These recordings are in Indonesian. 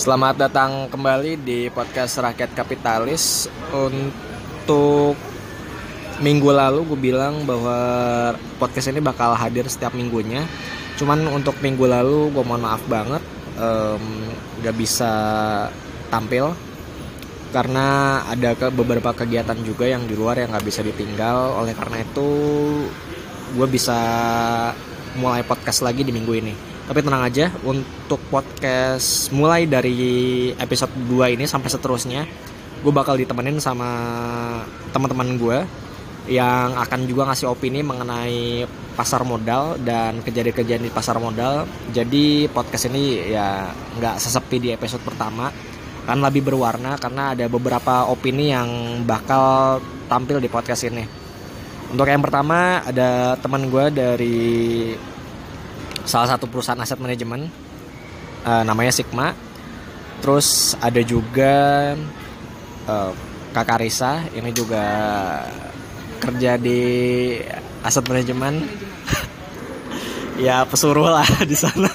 Selamat datang kembali di podcast Rakyat Kapitalis. Untuk minggu lalu gue bilang bahwa podcast ini bakal hadir setiap minggunya. Cuman untuk minggu lalu gue mohon maaf banget um, gak bisa tampil karena ada beberapa kegiatan juga yang di luar yang gak bisa ditinggal. Oleh karena itu gue bisa mulai podcast lagi di minggu ini. Tapi tenang aja, untuk podcast mulai dari episode 2 ini sampai seterusnya, gue bakal ditemenin sama teman-teman gue yang akan juga ngasih opini mengenai pasar modal dan kejadian-kejadian di pasar modal. Jadi podcast ini ya nggak sesepi di episode pertama, kan lebih berwarna karena ada beberapa opini yang bakal tampil di podcast ini. Untuk yang pertama ada teman gue dari salah satu perusahaan aset manajemen uh, namanya Sigma. Terus ada juga uh, Kakak Risa ini juga kerja di aset manajemen. ya pesuruh lah di sana.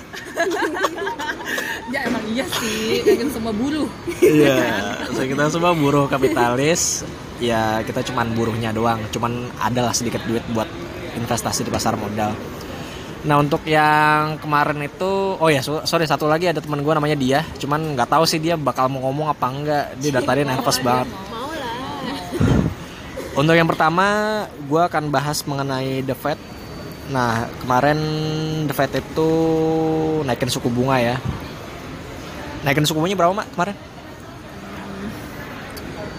ya emang iya sih, kan semua buruh. Iya, so, kita semua buruh kapitalis. Ya kita cuman buruhnya doang, cuman adalah sedikit duit buat investasi di pasar modal. Nah untuk yang kemarin itu, oh ya sorry satu lagi ada teman gue namanya dia, cuman nggak tahu sih dia bakal mau ngomong apa enggak. Dia dari tadi nervous banget. Untuk yang pertama, gue akan bahas mengenai The Fed. Nah kemarin The Fed itu naikin suku bunga ya. Naikin suku bunganya berapa mak kemarin?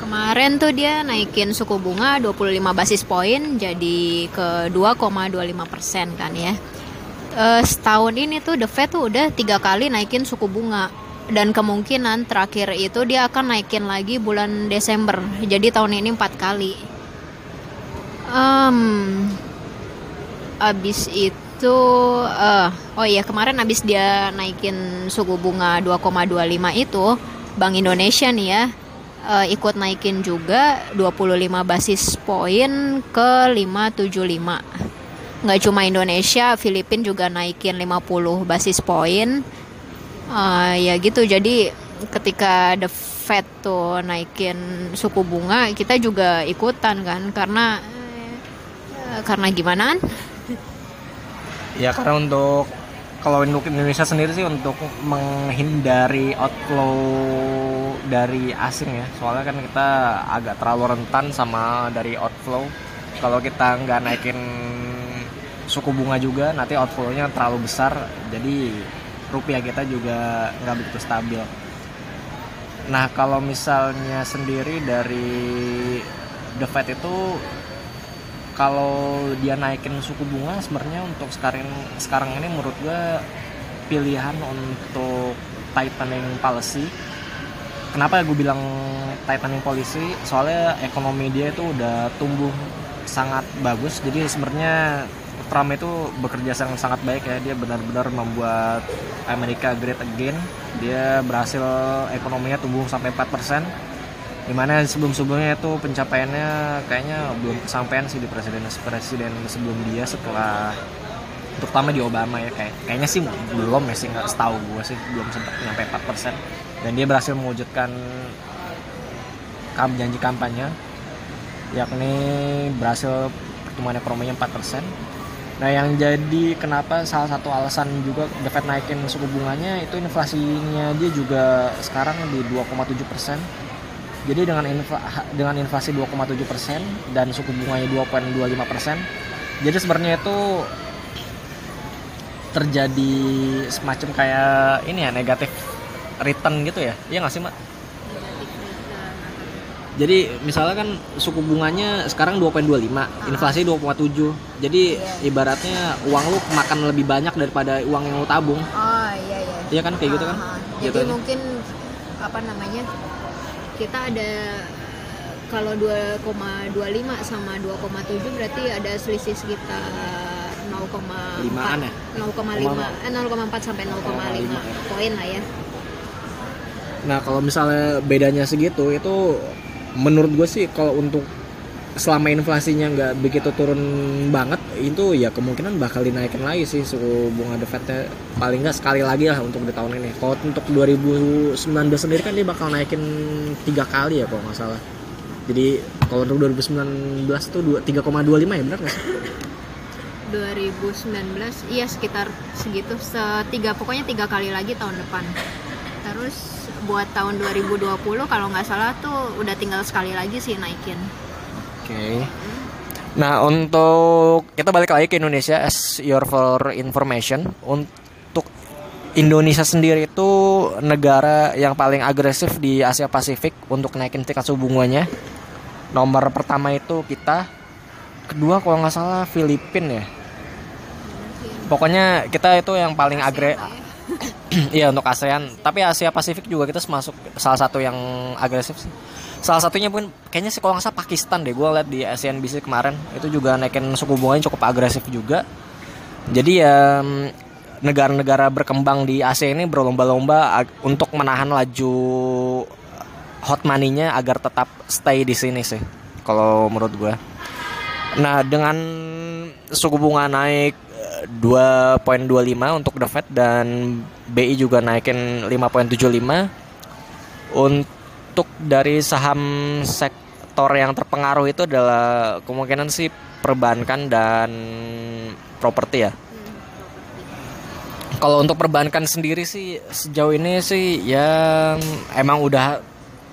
Kemarin tuh dia naikin suku bunga 25 basis poin jadi ke 2,25 persen kan ya uh, setahun ini tuh The Fed tuh udah tiga kali naikin suku bunga. Dan kemungkinan terakhir itu dia akan naikin lagi bulan Desember. Jadi tahun ini empat kali. Um, abis itu uh, oh iya kemarin abis dia naikin suku bunga 2,25 itu Bank Indonesia nih ya uh, ikut naikin juga 25 basis poin ke 575 nggak cuma Indonesia Filipina juga naikin 50 basis poin uh, ya gitu. Jadi ketika the Fed tuh naikin suku bunga kita juga ikutan kan. Karena uh, karena gimana ya karena untuk kalau untuk Indonesia sendiri sih untuk menghindari outflow dari asing ya. Soalnya kan kita agak terlalu rentan sama dari outflow. Kalau kita nggak naikin suku bunga juga nanti outflow-nya terlalu besar jadi rupiah kita juga nggak begitu stabil. Nah kalau misalnya sendiri dari The Fed itu kalau dia naikin suku bunga sebenarnya untuk sekarang sekarang ini menurut gue pilihan untuk tightening policy. Kenapa gue bilang tightening policy? Soalnya ekonomi dia itu udah tumbuh sangat bagus jadi sebenarnya Trump itu bekerja sangat sangat baik ya. Dia benar-benar membuat Amerika great again. Dia berhasil ekonominya tumbuh sampai 4% di mana sebelum-sebelumnya itu pencapaiannya kayaknya belum kesampaian sih di presiden presiden sebelum dia setelah terutama di Obama ya. Kayak kayaknya sih belum ya sih. Nggak setahu gue sih. Belum sempat nyampe 4% dan dia berhasil mewujudkan janji kampanye yakni berhasil pertumbuhan ekonominya 4% Nah yang jadi kenapa salah satu alasan juga The Fed naikin suku bunganya itu inflasinya dia juga sekarang di 2,7 persen. Jadi dengan infla, dengan inflasi 2,7 persen dan suku bunganya 2,25 persen, jadi sebenarnya itu terjadi semacam kayak ini ya negatif return gitu ya, iya nggak sih mak? Jadi misalnya kan suku bunganya sekarang 2.25, ah. inflasi 2.7. Jadi yeah. ibaratnya uang lu makan lebih banyak daripada uang yang lu tabung. Oh iya iya. Iya kan kayak gitu kan? Uh, Jadi mungkin apa namanya? Kita ada kalau 2,25 sama 2,7 berarti ada selisih sekitar 0,5an ya? 0,5 eh 0,4 sampai 0,5 poin lah ya. Nah, kalau misalnya bedanya segitu itu menurut gue sih kalau untuk selama inflasinya nggak begitu turun banget itu ya kemungkinan bakal dinaikin lagi sih suku bunga the Fed paling nggak sekali lagi lah untuk di tahun ini. Kalau untuk 2019 sendiri kan dia bakal naikin tiga kali ya kalau nggak salah. Jadi kalau untuk 2019 tuh dua- 3,25 ya benar nggak sih? 2019 iya sekitar segitu. Setiga pokoknya tiga kali lagi tahun depan. Terus buat tahun 2020 kalau nggak salah tuh udah tinggal sekali lagi sih naikin Oke. Nah, untuk kita balik lagi ke Indonesia as your for information, untuk Indonesia sendiri itu negara yang paling agresif di Asia Pasifik untuk naikin tingkat suku bunganya. Nomor pertama itu kita, kedua kalau nggak salah Filipina ya. Pokoknya kita itu yang paling agre Iya untuk ASEAN, tapi Asia Pasifik juga kita masuk salah satu yang agresif sih. Salah satunya pun kayaknya sih kalau nggak salah Pakistan deh, gue liat di CNBC kemarin itu juga naikin suku bunganya cukup agresif juga. Jadi ya negara-negara berkembang di Asia ini berlomba-lomba untuk menahan laju hot money-nya agar tetap stay di sini sih, kalau menurut gue. Nah dengan suku bunga naik 2.25 untuk The Fed dan BI juga naikin 5.75 untuk dari saham sektor yang terpengaruh itu adalah kemungkinan sih perbankan dan properti ya. Kalau untuk perbankan sendiri sih sejauh ini sih ya emang udah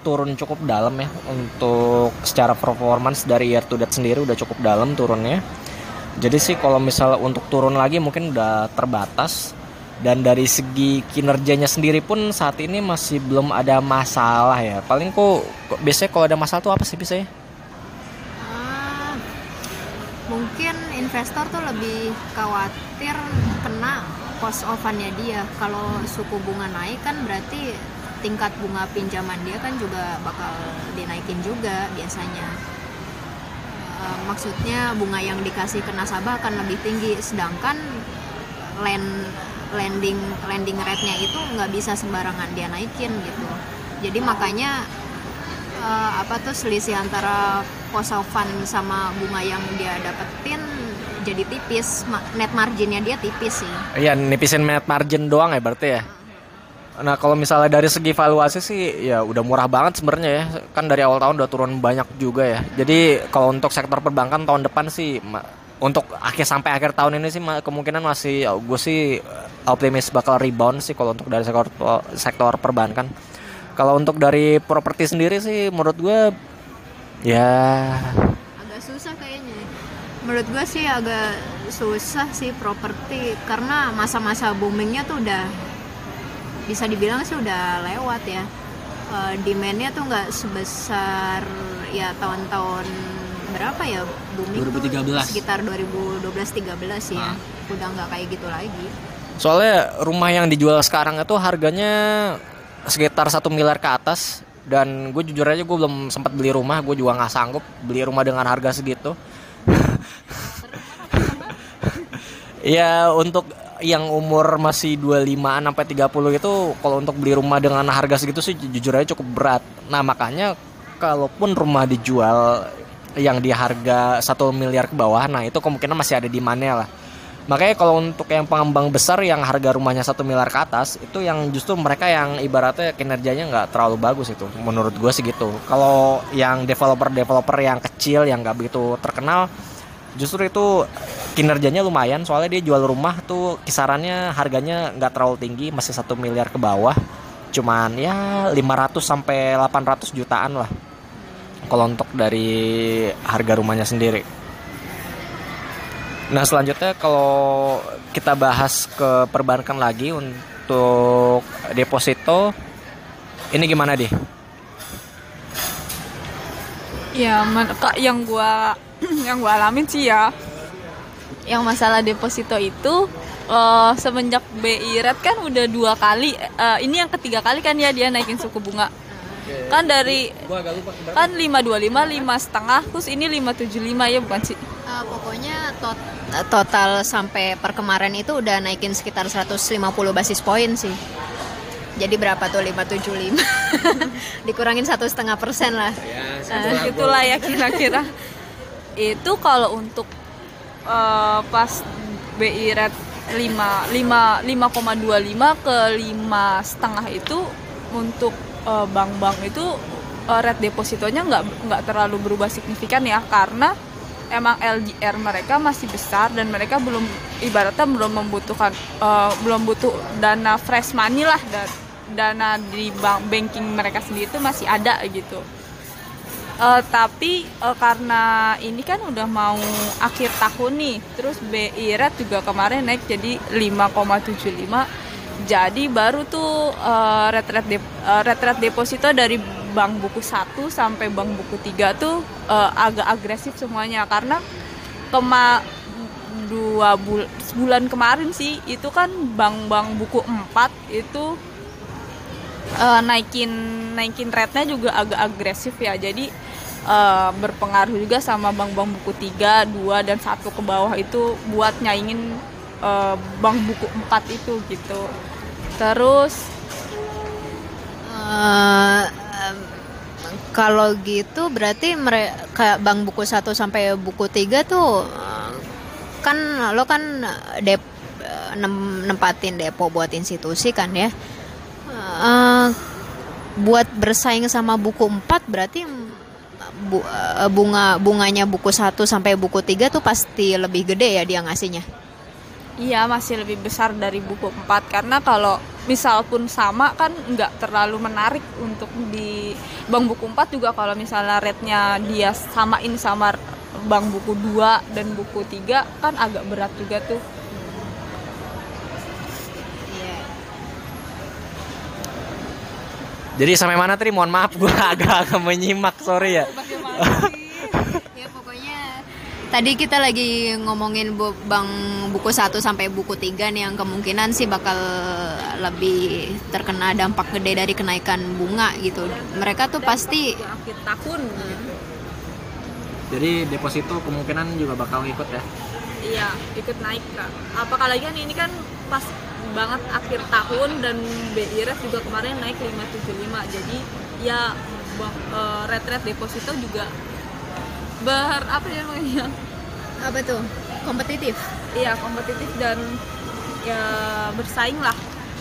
turun cukup dalam ya untuk secara performance dari year to date sendiri udah cukup dalam turunnya. Jadi sih kalau misalnya untuk turun lagi mungkin udah terbatas dan dari segi kinerjanya sendiri pun saat ini masih belum ada masalah ya. Paling kok kok biasanya kalau ada masalah tuh apa sih biasanya? Ah, mungkin investor tuh lebih khawatir kena cost of fund-nya dia. Kalau suku bunga naik kan berarti tingkat bunga pinjaman dia kan juga bakal dinaikin juga biasanya. Eh, maksudnya bunga yang dikasih ke nasabah akan lebih tinggi, sedangkan land lending lending rate-nya itu nggak bisa sembarangan dia naikin gitu. Jadi makanya eh, apa tuh selisih antara fund sama bunga yang dia dapetin jadi tipis net marginnya dia tipis sih Iya nipisin net margin doang ya berarti ya. Nah kalau misalnya dari segi valuasi sih ya udah murah banget sebenarnya ya. Kan dari awal tahun udah turun banyak juga ya. Jadi kalau untuk sektor perbankan tahun depan sih untuk akhir sampai akhir tahun ini sih kemungkinan masih gue sih optimis bakal rebound sih kalau untuk dari sektor sektor perbankan. Kalau untuk dari properti sendiri sih menurut gue ya agak susah kayaknya menurut gue sih agak susah sih properti karena masa-masa boomingnya tuh udah bisa dibilang sih udah lewat ya. Eh, demandnya tuh nggak sebesar ya tahun-tahun berapa ya? Booming tuh 2013. sekitar 2012-13 ya. Ah. udah nggak kayak gitu lagi. Soalnya rumah yang dijual sekarang itu harganya sekitar satu miliar ke atas. Dan gue jujur aja gue belum sempat beli rumah. Gue juga nggak sanggup beli rumah dengan harga segitu. Ya untuk yang umur masih 25 sampai 30 itu kalau untuk beli rumah dengan harga segitu sih ju- jujur aja cukup berat nah makanya kalaupun rumah dijual yang di harga 1 miliar ke bawah nah itu kemungkinan masih ada di mana lah Makanya kalau untuk yang pengembang besar yang harga rumahnya satu miliar ke atas itu yang justru mereka yang ibaratnya kinerjanya nggak terlalu bagus itu menurut gue sih gitu. Kalau yang developer-developer yang kecil yang nggak begitu terkenal justru itu kinerjanya lumayan soalnya dia jual rumah tuh kisarannya harganya nggak terlalu tinggi masih satu miliar ke bawah cuman ya 500 sampai 800 jutaan lah kalau untuk dari harga rumahnya sendiri. Nah selanjutnya kalau kita bahas ke perbankan lagi untuk deposito ini gimana deh? Ya, yang gua yang gua alamin sih ya, yang masalah deposito itu eh, semenjak BI Red kan udah dua kali, eh, ini yang ketiga kali kan ya dia naikin suku bunga. Kan dari Gua agak lupa kan 525 lima setengah terus ini 575 ya bukan sih Eh, pokoknya tot- total sampai per kemarin itu udah naikin sekitar 150 basis poin sih. Jadi berapa tuh 575? Dikurangin satu setengah persen lah. Ya, Nah, itulah ya kira-kira itu kalau untuk uh, pas BI rate 5 5 5,25 ke 5 setengah itu untuk uh, bank-bank itu uh, rate depositonya nggak nggak terlalu berubah signifikan ya karena emang LDR mereka masih besar dan mereka belum ibaratnya belum membutuhkan uh, belum butuh dana fresh money lah dan dana di bank banking mereka sendiri itu masih ada gitu uh, tapi uh, karena ini kan udah mau akhir tahun nih terus BI rate juga kemarin naik jadi 5,75 jadi baru tuh uh, rate rate uh, rate rate deposito dari bank buku 1 sampai bank buku 3 tuh uh, agak agresif semuanya. Karena kema dua bul bulan kemarin sih itu kan bank-bank buku 4 itu uh, naikin naikin rate-nya juga agak agresif ya jadi uh, berpengaruh juga sama bank-bank buku 3, 2 dan satu ke bawah itu buat nyaingin uh, bank buku 4 itu gitu. Terus uh, kalau gitu berarti mereka bank buku 1 sampai buku 3 tuh kan lo kan dep nempatin depo buat institusi kan ya. Uh, buat bersaing sama buku 4 berarti bu, eh, bunga bunganya buku 1 sampai buku 3 tuh pasti lebih gede ya dia ngasihnya. Iya masih lebih besar dari buku 4 karena kalau misal pun sama kan nggak terlalu menarik untuk di bank buku 4 juga kalau misalnya rate-nya dia samain sama bank buku 2 dan buku 3 kan agak berat juga tuh. Jadi sampai mana tadi? Mohon maaf gue agak-agak menyimak, sorry ya. ya pokoknya tadi kita lagi ngomongin bu bank buku 1 sampai buku 3 nih yang kemungkinan sih bakal lebih terkena dampak gede dari kenaikan bunga gitu. Mereka tuh pasti akhir tahun gitu. Jadi deposito kemungkinan juga bakal ikut ya. Iya, ikut naik kak. Apalagi kan ini kan pas banget akhir tahun dan BIRF juga kemarin naik 575 jadi ya uh, red red deposito juga ber apa ya namanya? Apa tuh? Kompetitif? Iya kompetitif dan ya bersaing lah.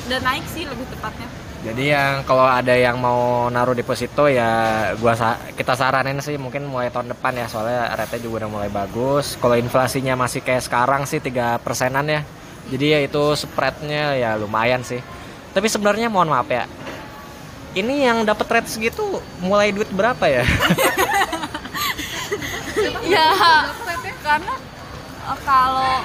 Dan naik sih lebih tepatnya. Jadi yang kalau ada yang mau naruh deposito ya gua sa kita saranin sih mungkin mulai tahun depan ya. Soalnya rate juga udah mulai bagus. Kalau inflasinya masih kayak sekarang sih tiga persenan ya jadi ya itu spreadnya ya lumayan sih. Tapi sebenarnya mohon maaf ya ini yang dapat rate segitu mulai duit berapa ya? Ya karena uh, kalau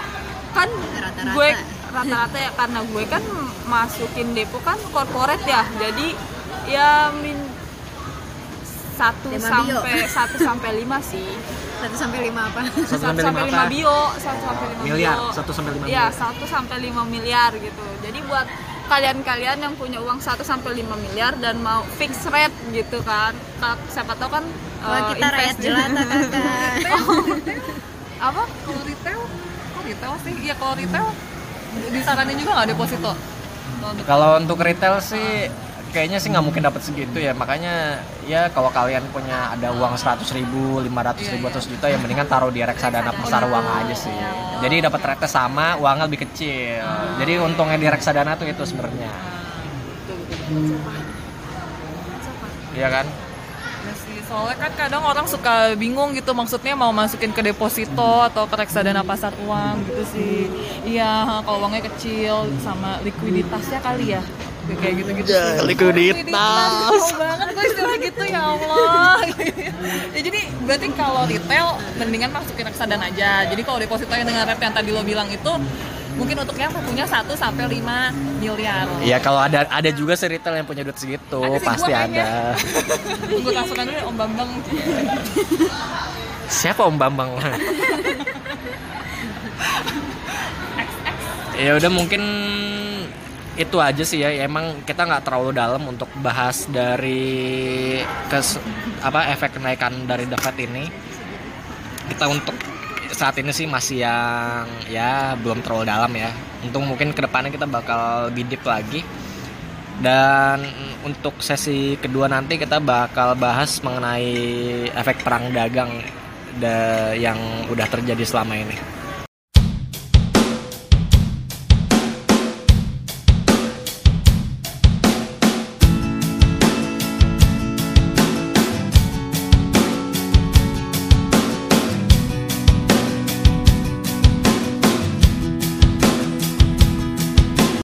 kan rata-rata. gue rata-rata ya karena gue kan masukin depo kan corporate ya. Jadi ya min satu sampai satu sampai lima sih satu sampai lima apa? Satu sampai lima lima bio satu sampai lima miliar satu sampai lima ya satu sampai lima miliar gitu. Jadi buat kalian-kalian yang punya uang 1 sampai 5 miliar dan mau fix rate gitu kan. Siapa tahu kan oh, uh, kita rakyat jelata kakak apa? Kalau retail kok retail sih? Ya kalau retail disaranin juga nggak deposito? Kalau untuk retail sih kayaknya sih nggak mungkin dapat segitu ya. Makanya ya kalau kalian punya ada uang seratus ribu lima ratus ribu atau juta ya mendingan taruh di reksadana pasar uang aja sih. Jadi dapat rate sama uangnya lebih kecil. Jadi untungnya di reksadana tuh itu sebenarnya. Iya kan? Soalnya kan kadang orang suka bingung gitu maksudnya mau masukin ke deposito atau ke reksadana pasar uang gitu sih. Iya kalau uangnya kecil sama likuiditasnya kali ya kayak gitu-gitu ya, likuiditas oh banget gue istilah gitu ya Allah ya jadi berarti kalau retail mendingan masukin reksadana aja jadi kalau deposito yang dengan rate yang tadi lo bilang itu mungkin untuk yang punya 1 sampai 5 miliar. Iya, kalau ada ada juga sih retail yang punya duit segitu, ada pasti ada. gue transferan dulu Om Bambang. Siapa Om Bambang? ya udah mungkin itu aja sih ya emang kita nggak terlalu dalam untuk bahas dari kes apa efek kenaikan dari The Fed ini. Kita untuk saat ini sih masih yang ya belum terlalu dalam ya. Untuk mungkin ke depannya kita bakal bidip lagi. Dan untuk sesi kedua nanti kita bakal bahas mengenai efek perang dagang da- yang udah terjadi selama ini.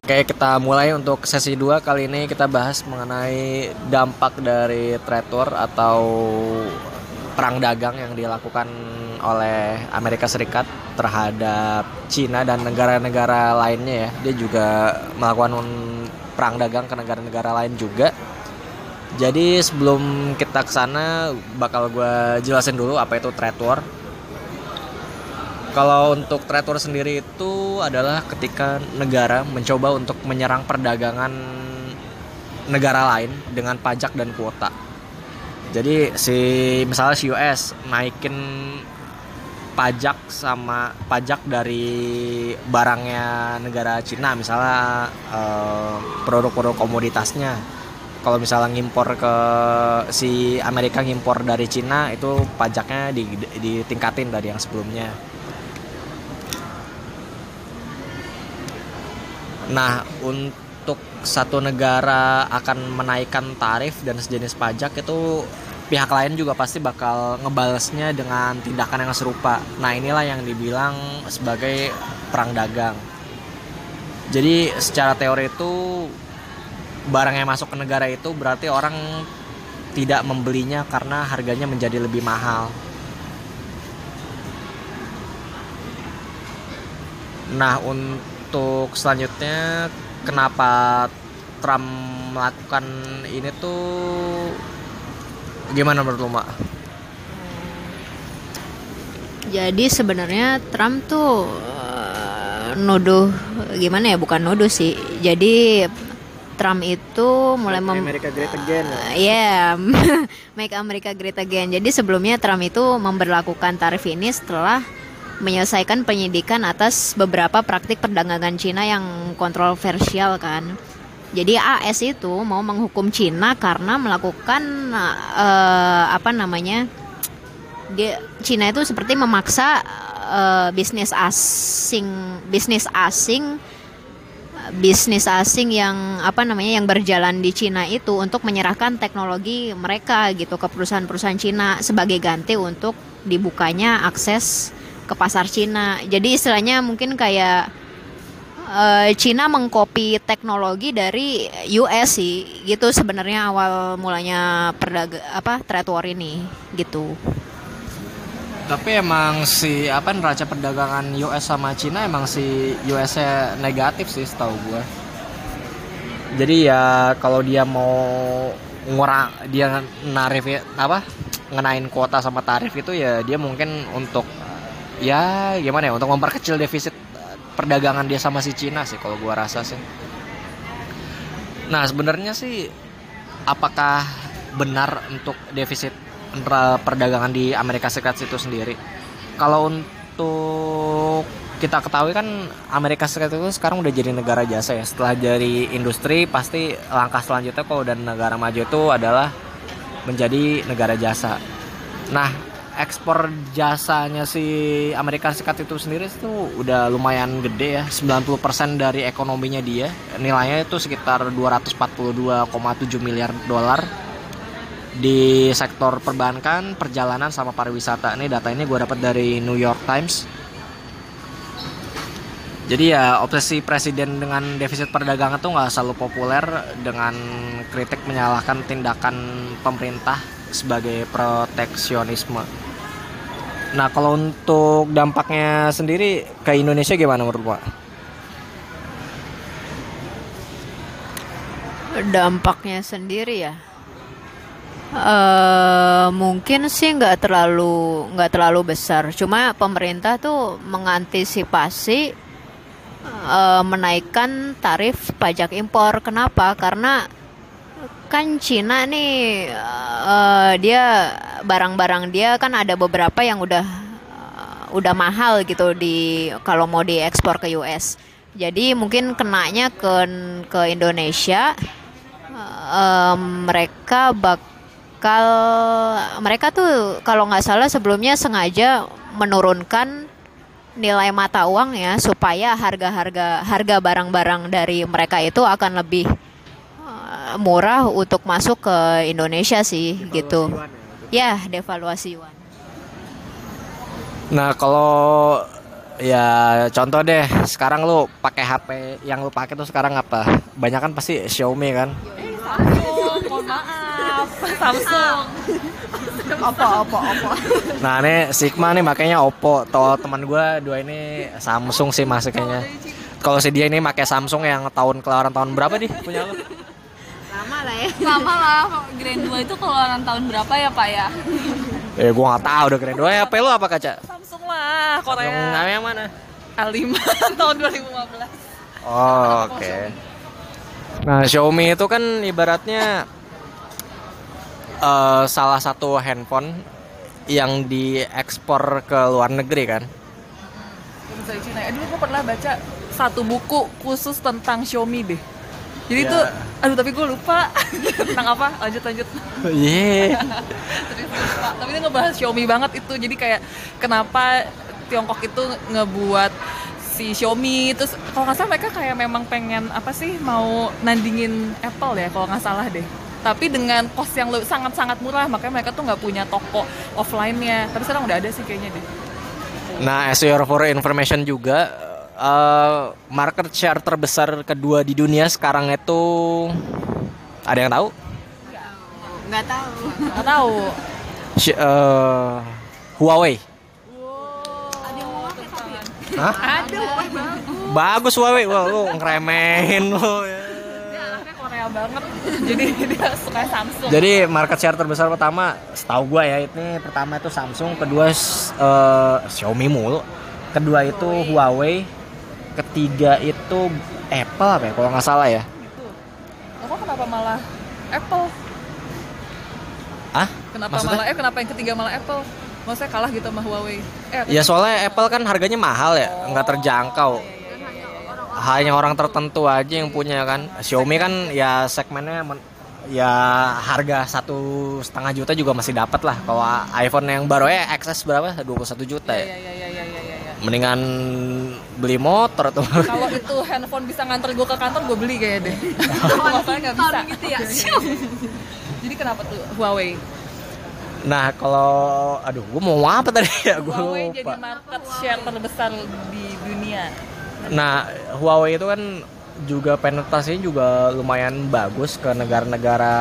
Oke, kita mulai untuk sesi 2 kali ini kita bahas mengenai dampak dari trade war atau perang dagang yang dilakukan oleh Amerika Serikat terhadap Cina dan negara-negara lainnya ya. Dia juga melakukan perang dagang ke negara-negara lain juga. Jadi sebelum kita ke sana bakal gue jelasin dulu apa itu trade war. Kalau untuk trade war sendiri itu adalah ketika negara mencoba untuk menyerang perdagangan negara lain dengan pajak dan kuota. Jadi si misalnya si US naikin pajak sama pajak dari barangnya negara Cina misalnya eh, produk-produk komoditasnya. Kalau misalnya ngimpor ke si Amerika ngimpor dari Cina itu pajaknya di, ditingkatin dari yang sebelumnya. Nah, untuk satu negara akan menaikkan tarif dan sejenis pajak itu pihak lain juga pasti bakal ngebalesnya dengan tindakan yang serupa. Nah, inilah yang dibilang sebagai perang dagang. Jadi, secara teori itu barang yang masuk ke negara itu berarti orang tidak membelinya karena harganya menjadi lebih mahal. Nah, untuk selanjutnya kenapa Trump melakukan ini tuh gimana menurut lo, Mak? Jadi sebenarnya Trump tuh nuduh gimana ya bukan nuduh sih. Jadi Trump itu mulai mem America Great Again. ya? Iya, make America great again. Jadi sebelumnya Trump itu memberlakukan tarif ini setelah menyelesaikan penyidikan atas beberapa praktik perdagangan Cina yang kontroversial kan. Jadi AS itu mau menghukum Cina karena melakukan eh, apa namanya? Dia Cina itu seperti memaksa eh, bisnis asing bisnis asing bisnis asing yang apa namanya yang berjalan di Cina itu untuk menyerahkan teknologi mereka gitu ke perusahaan-perusahaan Cina sebagai ganti untuk dibukanya akses ke pasar Cina. Jadi istilahnya mungkin kayak eh, Cina mengkopi teknologi dari US sih gitu sebenarnya awal mulanya perdaga apa trade war ini gitu. Tapi emang si apa neraca perdagangan US sama Cina emang si US-nya negatif sih setahu gua. Jadi ya kalau dia mau ngurang dia narif ya apa ngenain kuota sama tarif itu ya dia mungkin untuk ya gimana ya untuk memperkecil defisit perdagangan dia sama si Cina sih kalau gua rasa sih. Nah sebenarnya sih apakah benar untuk defisit perdagangan di Amerika Serikat itu sendiri? Kalau untuk kita ketahui kan Amerika Serikat itu sekarang udah jadi negara jasa ya. Setelah dari industri pasti langkah selanjutnya kalau udah negara maju itu adalah menjadi negara jasa. Nah, ekspor jasanya si Amerika Serikat itu sendiri itu udah lumayan gede ya 90% dari ekonominya dia nilainya itu sekitar 242,7 miliar dolar di sektor perbankan, perjalanan sama pariwisata. Ini data ini gue dapat dari New York Times. Jadi ya obsesi presiden dengan defisit perdagangan tuh nggak selalu populer dengan kritik menyalahkan tindakan pemerintah sebagai proteksionisme. Nah kalau untuk dampaknya sendiri ke Indonesia gimana menurut Pak? Dampaknya sendiri ya. eh mungkin sih nggak terlalu nggak terlalu besar. Cuma pemerintah tuh mengantisipasi eh, menaikkan tarif pajak impor. Kenapa? Karena kan Cina nih eh, dia barang-barang dia kan ada beberapa yang udah eh, udah mahal gitu di kalau mau diekspor ke US. Jadi mungkin kenanya ke ke Indonesia eh, mereka bakal mereka tuh kalau nggak salah sebelumnya sengaja menurunkan nilai mata uang ya supaya harga-harga harga barang-barang dari mereka itu akan lebih uh, murah untuk masuk ke Indonesia sih gitu. Ya, devaluasi yuan. Nah kalau ya contoh deh sekarang lu pakai HP yang lu pakai tuh sekarang apa? Banyak kan pasti Xiaomi kan? Samsung mohon maaf Samsung Apa apa apa. Nah ini Sigma nih makanya Oppo. Tuh teman gue dua ini Samsung sih masih kayaknya. Kalau si dia ini pakai Samsung yang tahun keluaran tahun berapa nih punya lu? Lama lah ya. Lama lah, Grand 2 itu keluaran tahun berapa ya Pak ya? Eh gue nggak tahu udah keren. Dua HP lu apa kaca? Samsung lah Korea Yang yang mana? A5 tahun 2015 Oh, oke. Nah, Xiaomi itu kan ibaratnya eh, salah satu handphone yang diekspor ke luar negeri kan. Cina. Eh, dulu gue pernah baca satu buku khusus tentang Xiaomi deh. Jadi Ya. itu, aduh tapi gue lupa tentang apa. Lanjut lanjut. Iya. Terus lupa. Tapi dia ngebahas Xiaomi banget itu. Jadi kayak kenapa Tiongkok itu ngebuat si Xiaomi terus kalau nggak salah mereka kayak memang pengen apa sih mau nandingin Apple ya kalau nggak salah deh tapi dengan cost yang sangat-sangat murah makanya mereka tuh nggak punya toko offline-nya tapi sekarang udah ada sih kayaknya deh Nah, as your for information juga eh, market share terbesar kedua di dunia sekarang itu ada yang tahu? Nggak tahu. nggak tahu Xi- eh, Huawei. Hah? Bagus Huawei, wah lu ngeremehin lu. ya. dia anaknya Korea banget jadi dia suka Samsung Jadi market share terbesar pertama, setahu gua ya, ini pertama itu Samsung, kedua eh, Xiaomi mulu, kedua itu Huawei, ketiga itu Apple apa ya, kalau nggak salah ya. gitu kok kenapa malah Apple Ah? kenapa Maksudnya? malah eh kenapa yang ketiga malah Apple maksudnya kalah gitu sama Huawei eh Ya soalnya Apple kan harganya mahal ya, nggak terjangkau. Hanya orang tertentu aja yang punya kan. Xiaomi kan ya segmennya men- ya harga satu setengah juta juga masih dapat lah. Kalau iPhone yang baru ya XS berapa? 21 juta ya ya. ya ya ya ya ya, ya. Mendingan beli motor tuh. kalau itu handphone bisa nganter gue ke kantor gue beli kayaknya deh masalahnya nggak bisa gitu ya. jadi kenapa tuh Huawei Nah kalau aduh gue mau apa tadi ya gue Huawei jadi lupa. market share terbesar di dunia Nah Huawei itu kan juga penetrasinya juga lumayan bagus ke negara-negara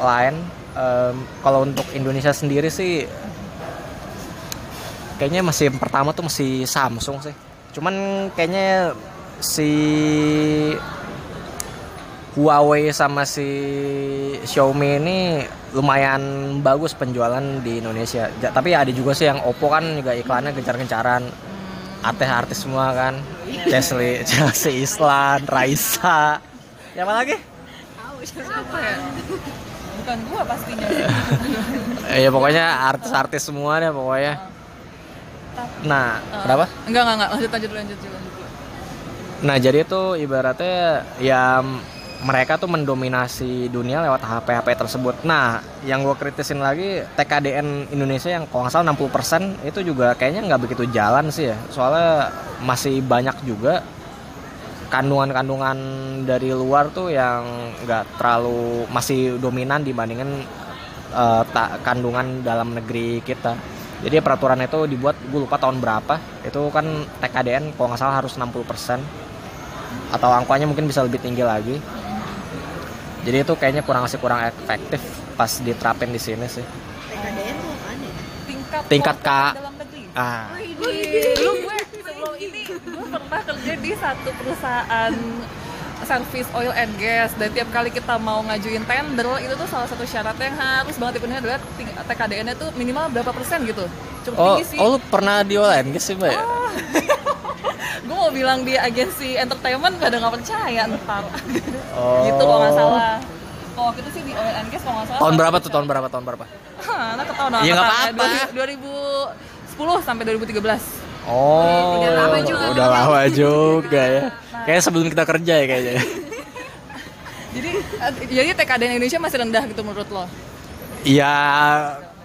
lain. Em, kalau untuk Indonesia sendiri sih kayaknya masih yang pertama tuh masih Samsung sih. Cuman kayaknya si Huawei sama si Xiaomi ini lumayan bagus penjualan di Indonesia. Ja- tapi ada juga sih yang Oppo kan juga iklannya gencar-gencaran. Artis-artis semua kan. Chelsea, Chelsea Islan, Raisa. Siapa lagi? apa ya bukan gua pastinya Eh, ya pokoknya artis-artis semua deh pokoknya. Nah, kenapa? enggak enggak enggak lanjut lanjut lanjut lanjut. Nah jadi itu ibaratnya ya mereka tuh mendominasi dunia lewat HP-HP tersebut. Nah yang gue kritisin lagi TKDN Indonesia yang kalau nggak salah 60% itu juga kayaknya nggak begitu jalan sih ya. Soalnya masih banyak juga kandungan-kandungan dari luar tuh yang nggak terlalu masih dominan dibandingin ta- kandungan dalam negeri kita. Jadi peraturan itu dibuat gue lupa tahun berapa. Itu kan TKDN kalau nggak salah harus 60% atau angkanya mungkin bisa lebih tinggi lagi. Jadi itu kayaknya kurang masih kurang efektif pas diterapin di sini sih. TKDN tuh apaan ya? tingkat Tingkat K. dalam negeri Ah, dulu gue sebelum ini gue pernah kerja di satu perusahaan service oil and gas dan tiap kali kita mau ngajuin tender itu tuh salah satu syaratnya yang harus banget dipenuhi adalah TKDN-nya tuh minimal berapa persen gitu cukup oh, tinggi sih oh lu pernah di OLN sih, Mbak? ya? gue mau bilang di agensi entertainment pada nggak percaya ntar Oh. gitu kalau nggak salah kalau waktu itu sih di oil and gas kalau nggak salah Tahun berapa tuh? Tahun berapa? Tahun berapa? Hah, nah ketahuan Iya, nggak angkatan. apa-apa. 2010 sampai 2013 Oh, Udah lama juga. Udah lama juga ya. Kayaknya sebelum kita kerja ya kayaknya. jadi eh, jadi TKDN Indonesia masih rendah gitu menurut lo Ya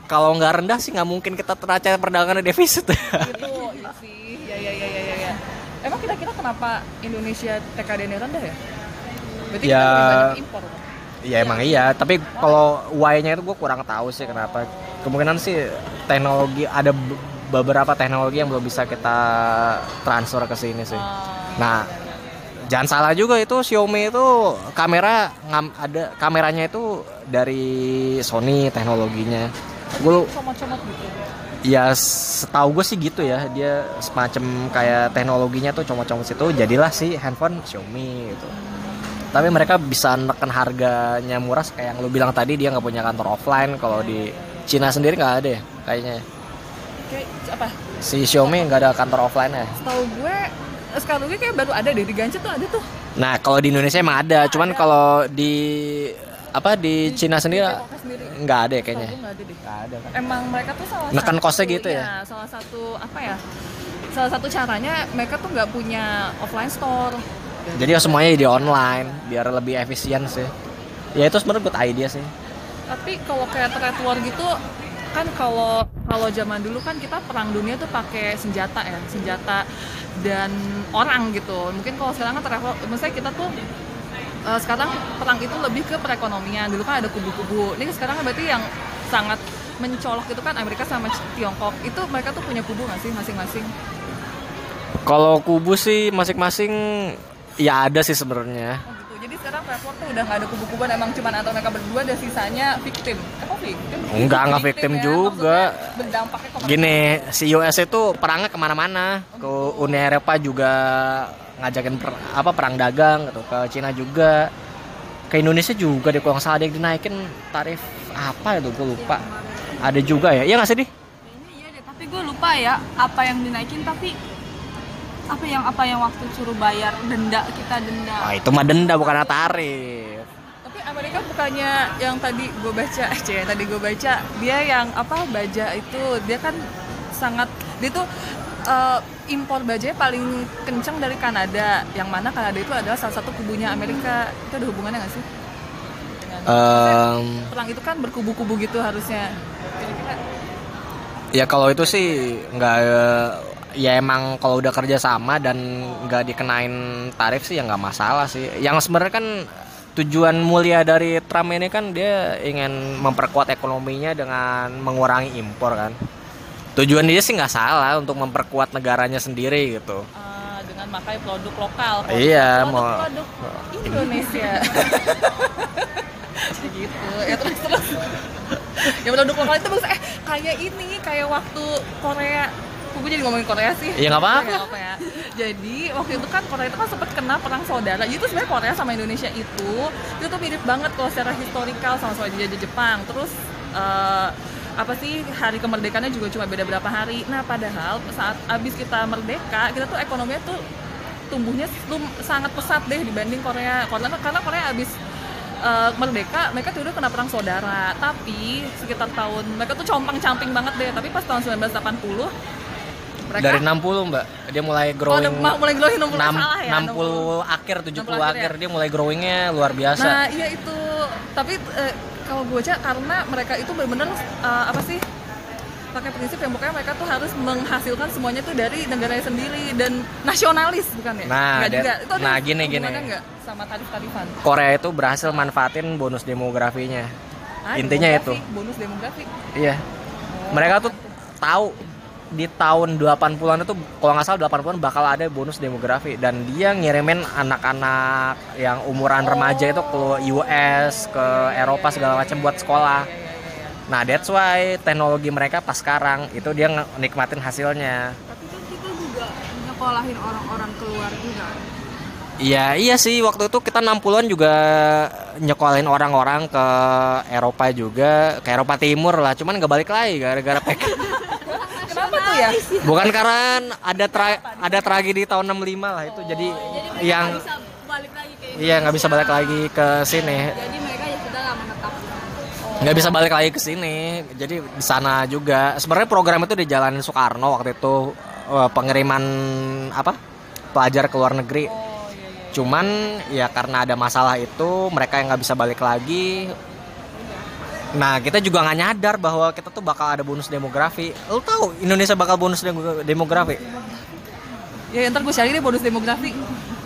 kalau nggak rendah sih nggak mungkin kita teraca perdagangan defisit. gitu iya sih ya ya ya ya ya, ya. emang kira-kira kenapa Indonesia TKD-nya rendah ya berarti Ya. kita lebih banyak impor dong? Ya emang iya, tapi kalau why-nya itu gue kurang tahu sih kenapa. Kemungkinan sih teknologi ada be- beberapa teknologi yang belum bisa kita transfer ke sini sih. Nah, jangan salah juga itu Xiaomi itu kamera ngam- ada kameranya itu dari Sony teknologinya. Gue comot-comot gitu ya? Setahu gue sih gitu ya. Dia semacam kayak teknologinya tuh comot-comot situ jadilah sih handphone Xiaomi gitu. Tapi mereka bisa neken harganya murah kayak yang lu bilang tadi dia nggak punya kantor offline. Kalau di Cina sendiri nggak ada ya kayaknya kayak apa? Si Xiaomi nggak ada kantor offline ya. Setahu gue sekarang gue kayak baru ada deh di Gance tuh ada tuh. Nah kalau di Indonesia emang ada cuman kalau di apa di Cina sendiri nggak ada ya kayaknya gue nggak ada deh. Ada kan? Emang mereka tuh salah Neken satu, kosnya gitu ya? salah satu apa ya salah satu caranya mereka tuh nggak punya offline store. Jadi semuanya di online biar lebih efisien sih. Ya itu sebenarnya good idea sih. Tapi kalau kayak trade war gitu kan kalau kalau zaman dulu kan kita perang dunia tuh pakai senjata ya senjata dan orang gitu. Mungkin kalau sekarang kan trade war maksudnya kita tuh eh, sekarang perang itu lebih ke perekonomian. Dulu kan ada kubu-kubu. Ini sekarang kan berarti yang sangat mencolok itu kan Amerika sama Tiongkok. Itu mereka tuh punya kubu nggak sih masing-masing? Kalau kubu sih masing-masing ya ada sih sebenarnya. Oh sekarang war tuh udah nggak ada kubu-kubuan emang cuma antara mereka berdua dan sisanya victim. Apa victim? Enggak, enggak victim ya. juga. Berdampaknya Gini, si US itu perangnya ke mana-mana. Ke Uni Eropa juga ngajakin per- apa perang dagang gitu. Ke Cina juga. Ke Indonesia juga deh kalau nggak salah yang dinaikin tarif apa itu gue lupa. Ada juga ya. Iya nggak sih di? Iya deh, tapi gue lupa ya apa yang dinaikin tapi apa yang apa yang waktu suruh bayar denda kita denda. Oh, itu mah denda bukan tarif. Tapi Amerika bukannya yang tadi gue baca, aja yang tadi gue baca, dia yang apa baja itu dia kan sangat dia tuh eh, impor bajanya paling kencang dari Kanada, yang mana Kanada itu adalah salah satu kubunya Amerika. Itu ada hubungannya nggak sih? Dengan- Em, perang itu kan berkubu-kubu gitu harusnya. Kira-kira Ya kalau itu sih nggak ya emang kalau udah kerja sama dan nggak dikenain tarif sih ya nggak masalah sih. Yang sebenarnya kan tujuan mulia dari Trump ini kan dia ingin memperkuat ekonominya dengan mengurangi impor kan. Tujuan dia sih nggak salah untuk memperkuat negaranya sendiri gitu. eh, dengan makai produk lokal. produk- Iya, produk, mau- produk Indonesia. gitu ya terus terus ya produk lokal itu maksudnya eh kayak ini kayak waktu Korea Kok gue jadi ngomongin Korea sih. Iya, nggak apa-apa. Nggak ya. jadi waktu itu kan Korea itu kan sempat kena perang saudara. Jadi itu sebenarnya Korea sama Indonesia itu itu tuh mirip banget kalau secara historikal sama-sama dijajah Jepang. Terus eh, apa sih hari kemerdekaannya juga cuma beda berapa hari. Nah padahal saat abis kita merdeka kita tuh ekonominya tuh tumbuhnya lum- sangat pesat deh dibanding Korea. Karena karena Korea abis eh, merdeka mereka tuh udah kena perang saudara. Tapi sekitar tahun mereka tuh compang camping banget deh. Tapi pas tahun 1980 mereka Dari 60 mbak, dia mulai Oh, growing. udah mulai growing 60 enam- salah ya 60 akhir 70 60 akhir akhir ya? dia mulai growingnya luar biasa. Nah iya itu tapi eh, kalau gue baca karena mereka itu benar-benar eh, apa sih pakai prinsip yang pokoknya mereka tuh harus menghasilkan semuanya tuh dari negaranya sendiri dan nasionalis bukan ya? Nah, Nggak juga. Itu nah, gini, gini. hubungannya nggak sama tarif-tarifan? Korea itu berhasil manfaatin bonus demografinya. Ah, Intinya demografi, itu. bonus demografi. Iya. Mereka tuh tahu di tahun 80-an itu kalau nggak salah 80-an bakal ada bonus demografi dan dia ngirimin anak-anak yang umuran remaja itu ke US, ke Eropa segala macam buat sekolah. Nah, that's why teknologi mereka pas sekarang itu dia nikmatin hasilnya. Tapi kan kita juga nyekolahin orang-orang keluar juga. Iya, iya sih waktu itu kita 60-an juga nyekolahin orang-orang ke Eropa juga, ke Eropa Timur lah, cuman nggak balik lagi gara-gara PK. Kenapa tuh ya? Bukan karena ada tra- ada tragedi tahun 65 lah itu jadi yang bisa balik lagi ke iya nggak bisa balik lagi ke sini. Jadi mereka ya sudah lah menetap. Nggak bisa balik lagi ke sini. Jadi di sana juga. Sebenarnya program itu dijalanin Soekarno waktu itu eh, pengiriman apa? pelajar ke luar negeri. Cuman ya karena ada masalah itu mereka yang nggak bisa balik lagi Nah kita juga nggak nyadar bahwa kita tuh bakal ada bonus demografi. Lo tahu Indonesia bakal bonus demo- demografi? Ya ntar gue share deh bonus demografi.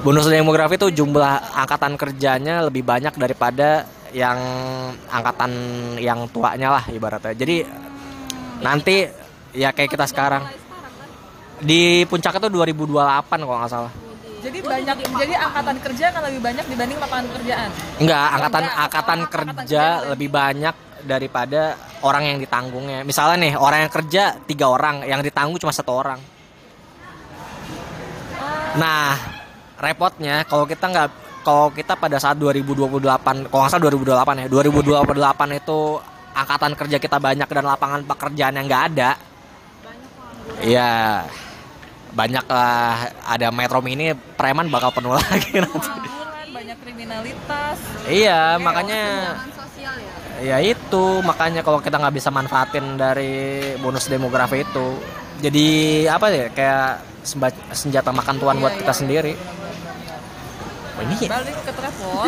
Bonus demografi tuh jumlah angkatan kerjanya lebih banyak daripada yang angkatan yang tuanya lah ibaratnya. Jadi nanti ya kayak kita sekarang di puncaknya tuh 2028 kalau nggak salah. Jadi banyak jadi angkatan kerja akan lebih banyak dibanding lapangan pekerjaan. Enggak, angkatan enggak. angkatan angkatan kerja kerja lebih banyak daripada orang yang ditanggungnya. Misalnya nih, orang yang kerja tiga orang, yang ditanggung cuma satu orang. Nah, repotnya kalau kita nggak kalau kita pada saat 2028, kalau nggak salah 2028 ya, 2028 itu angkatan kerja kita banyak dan lapangan pekerjaan yang nggak ada. Iya, banyak lah ada metro mini preman bakal penuh lagi nanti. Banyak kriminalitas. Iya, makanya ya itu makanya kalau kita nggak bisa manfaatin dari bonus demografi itu jadi apa ya kayak semba- senjata makan tuan buat Iya, kita iya. sendiri Oh, ini Balik ke trapor.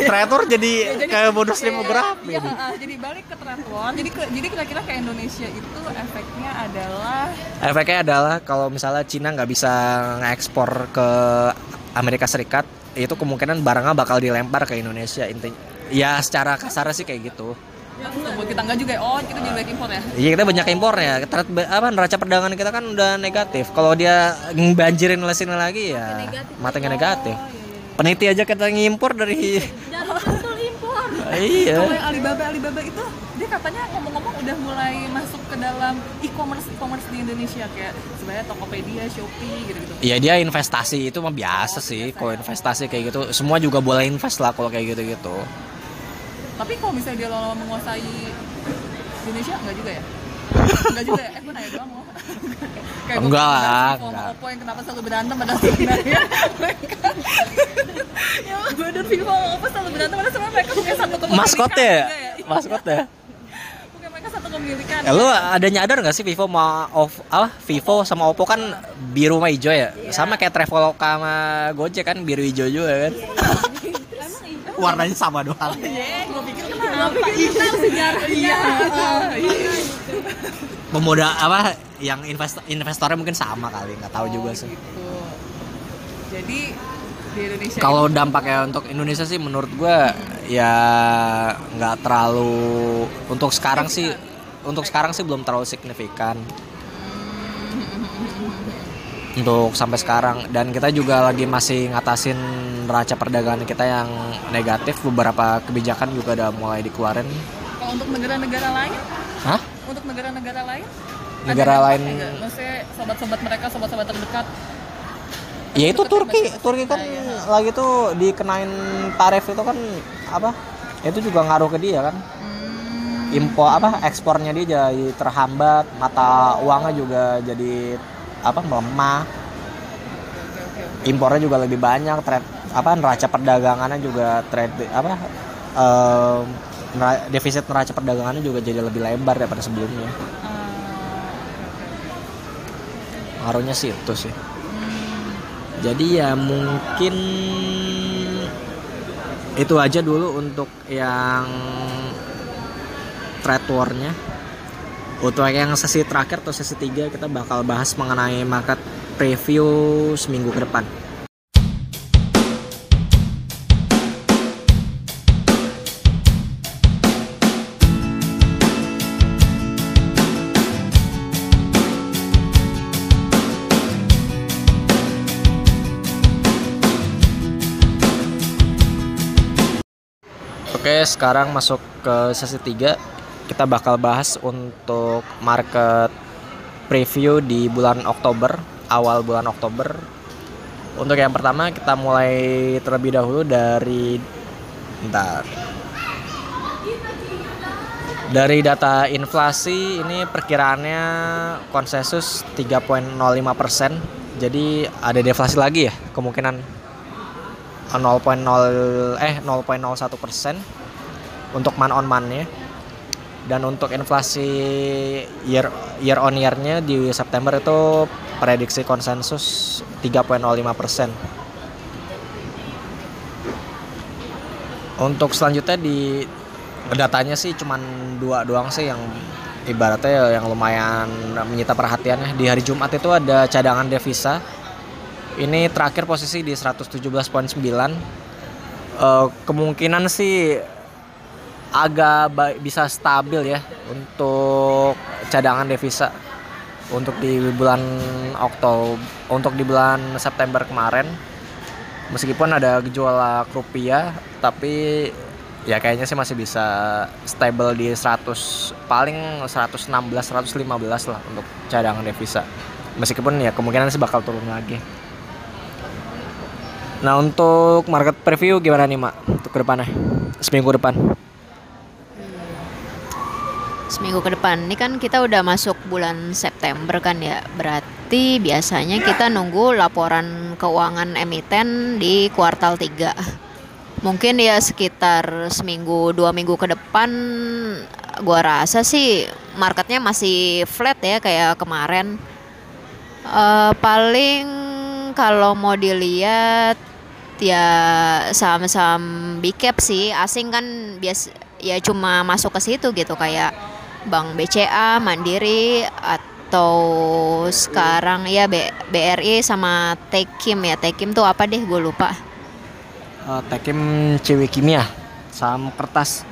kreator jadi kayak bonus Iya, demografi iya, jadi balik ke triathlon. Jadi ke- jadi kira-kira ke Indonesia itu efeknya adalah efeknya adalah kalau misalnya Cina nggak bisa ngekspor ke Amerika Serikat itu kemungkinan barangnya bakal dilempar ke Indonesia intinya ya secara kasar sih kayak gitu buat kita enggak juga ya. Oh, kita jadi banyak impor ya. Iya kita banyak impornya. Terat apa neraca perdagangan kita kan udah negatif. Kalau dia banjirin lesin lagi ya matanya negatif. Peniti aja kita ngimpor dari iya. Kalau yang Alibaba Alibaba itu dia katanya ngomong-ngomong udah mulai masuk ke dalam e-commerce e-commerce di Indonesia kayak sebenarnya Tokopedia, Shopee gitu-gitu. Iya dia investasi itu mah biasa sih. Kalau investasi kayak gitu semua juga boleh invest lah kalau kayak gitu-gitu. Tapi kalau misalnya dia lama menguasai Indonesia enggak juga ya? Enggak juga ya? Eh gue nanya doang loh. Kayak Enggak lah, enggak. Oppo yang kenapa selalu berantem pada sebenarnya mereka Ya bener Vivo Oppo selalu berantem pada sebenarnya mereka punya satu kepemilikan Maskotnya ya? juga ya. Kepemilikan Ya, lu ada nyadar gak sih Vivo sama Oppo, apa Vivo sama Oppo kan biru sama hijau ya? Sama kayak Traveloka sama Gojek kan biru hijau juga kan? Warnanya sama doang. Iya, gue pikir kenapa? Itu sejarahnya Iya Pemuda apa yang invest investornya mungkin sama kali nggak tahu juga sih. gitu. Jadi di Indonesia Kalau dampaknya untuk Indonesia sih menurut gua ya nggak terlalu untuk sekarang sih untuk sekarang sih belum terlalu signifikan. Untuk sampai sekarang. Dan kita juga lagi masih ngatasin neraca perdagangan kita yang negatif beberapa kebijakan juga udah mulai dikeluarin Kalau untuk negara-negara lain Hah? Untuk negara-negara lain Negara ada lain-? Maksudnya sobat-sobat mereka, sobat-sobat terdekat Ya itu Turki, Turki kan kita, ya. lagi tuh dikenain tarif itu kan apa? Itu juga ngaruh ke dia kan. Impor apa ekspornya dia jadi terhambat, mata uangnya juga jadi apa melemah. Impornya juga lebih banyak, trade apa neraca perdagangannya juga trade apa nera- defisit neraca perdagangannya juga jadi lebih lebar daripada sebelumnya. Ngaruhnya sih itu sih. Jadi ya mungkin itu aja dulu untuk yang trade war-nya. Untuk yang sesi terakhir atau sesi 3 kita bakal bahas mengenai market preview seminggu ke depan. Sekarang masuk ke sesi 3. Kita bakal bahas untuk market preview di bulan Oktober, awal bulan Oktober. Untuk yang pertama kita mulai terlebih dahulu dari bentar. Dari data inflasi ini perkiraannya konsensus 3.05%. Jadi ada deflasi lagi ya kemungkinan 0.0 eh 0.01 persen untuk man on man-nya. Dan untuk inflasi year year on year-nya di September itu prediksi konsensus 3.05 persen. Untuk selanjutnya di datanya sih cuman dua doang sih yang ibaratnya ya yang lumayan menyita perhatiannya. Di hari Jumat itu ada cadangan devisa. Ini terakhir posisi di 117.9 Eh, kemungkinan sih agak bisa stabil ya untuk cadangan devisa untuk di bulan Oktober untuk di bulan September kemarin. Meskipun ada gejolak rupiah tapi ya kayaknya sih masih bisa stable di 100 paling 116 115 lah untuk cadangan devisa. Meskipun ya kemungkinan sih bakal turun lagi. Nah untuk market preview gimana nih mak untuk ke depannya? Seminggu depan seminggu ke depan. Ini kan kita udah masuk bulan September kan ya. Berarti biasanya kita nunggu laporan keuangan emiten di kuartal 3 mungkin ya sekitar seminggu dua minggu ke depan gua rasa sih marketnya masih flat ya kayak kemarin. Eh, paling kalau mau dilihat ya saham-saham big cap sih. Asing kan bias ya cuma masuk ke situ gitu kayak Bank BCA, Mandiri atau sekarang ya B- BRI sama Tekim ya. Tekim tuh apa deh? Gue lupa. Uh, Tekim Ciwi Kimia saham kertas.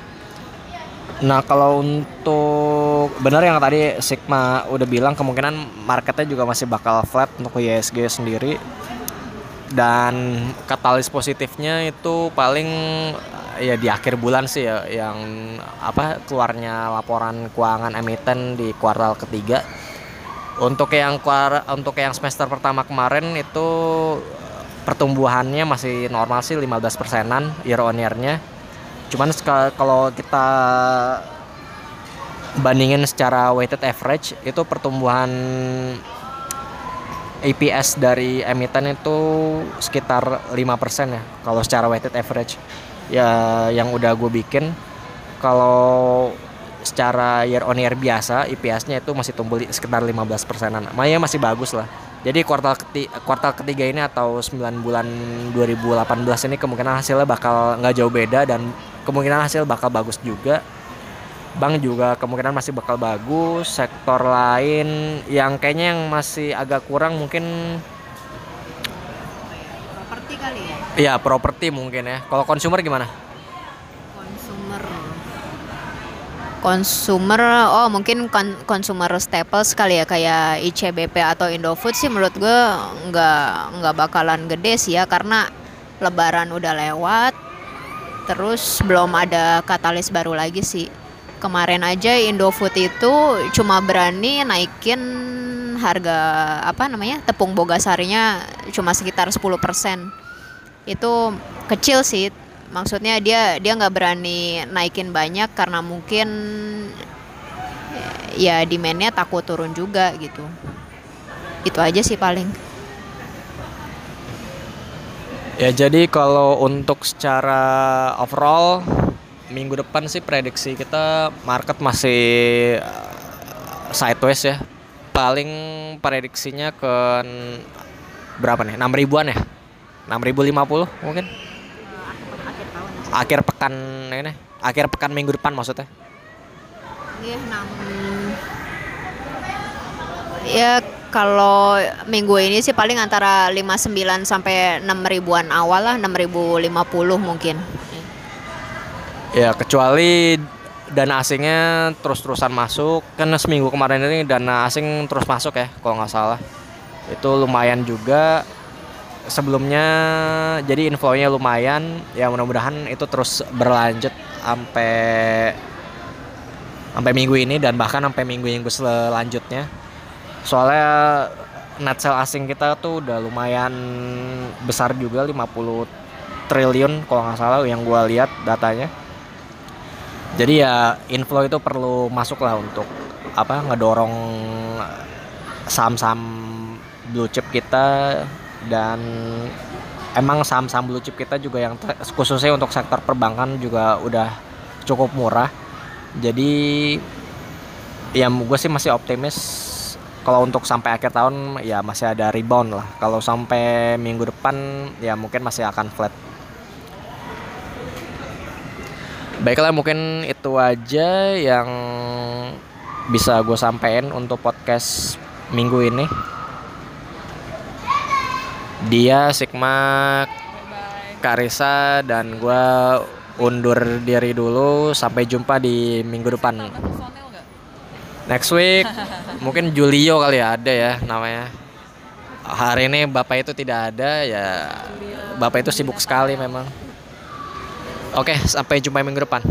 Nah kalau untuk benar yang tadi Sigma udah bilang kemungkinan marketnya juga masih bakal flat untuk ISG sendiri. Dan katalis positifnya itu paling ya di akhir bulan sih ya yang apa keluarnya laporan keuangan emiten di kuartal ketiga. Untuk yang kuar untuk yang semester pertama kemarin itu pertumbuhannya masih normal sih 15 persenan year on year-nya cuman kalau kita bandingin secara weighted average itu pertumbuhan EPS dari emiten itu sekitar 5% ya kalau secara weighted average ya yang udah gue bikin kalau secara year on year biasa EPS-nya itu masih tumbuh sekitar 15 persenan. Makanya masih bagus lah. Jadi kuartal keti kuartal ketiga ini atau 9 bulan 2018 ini kemungkinan hasilnya bakal nggak jauh beda dan kemungkinan hasil bakal bagus juga. Bank juga kemungkinan masih bakal bagus. Sektor lain yang kayaknya yang masih agak kurang mungkin kali ya ya properti mungkin ya. Kalau consumer gimana? Consumer. Consumer oh mungkin kon- consumer staples kali ya kayak ICBP atau Indofood sih menurut gue nggak nggak bakalan gede sih ya karena Lebaran udah lewat terus belum ada katalis baru lagi sih. Kemarin aja Indofood itu cuma berani naikin harga apa namanya tepung bogasarinya cuma sekitar 10% itu kecil sih maksudnya dia dia nggak berani naikin banyak karena mungkin ya demandnya takut turun juga gitu itu aja sih paling Ya jadi kalau untuk secara overall minggu depan sih prediksi kita market masih uh, sideways ya. Paling prediksinya ke berapa nih? 6 ribuan ya? 6050 mungkin? Akhir pekan ini, akhir pekan minggu depan maksudnya. Iya, Ya kalau minggu ini sih paling antara 59 sampai 6 ribuan awal lah 6050 mungkin. Ya kecuali dana asingnya terus-terusan masuk kan seminggu kemarin ini dana asing terus masuk ya kalau nggak salah itu lumayan juga sebelumnya jadi inflow-nya lumayan. Ya mudah-mudahan itu terus berlanjut sampai sampai minggu ini dan bahkan sampai minggu-minggu selanjutnya. Soalnya net sale asing kita tuh udah lumayan besar juga 50 triliun kalau nggak salah yang gua lihat datanya. Jadi ya inflow itu perlu masuk lah untuk apa ngedorong saham-saham blue chip kita dan emang saham-saham blue chip kita juga yang khususnya untuk sektor perbankan juga udah cukup murah. Jadi ya gue sih masih optimis kalau untuk sampai akhir tahun ya masih ada rebound lah. Kalau sampai minggu depan ya mungkin masih akan flat. Baiklah mungkin itu aja yang bisa gue sampein untuk podcast minggu ini. Dia Sigma Karisa dan gue undur diri dulu sampai jumpa di minggu depan. Next week mungkin Julio kali ya ada ya namanya. Hari ini bapak itu tidak ada ya. Bapak itu sibuk sekali memang. Oke, sampai jumpa minggu depan.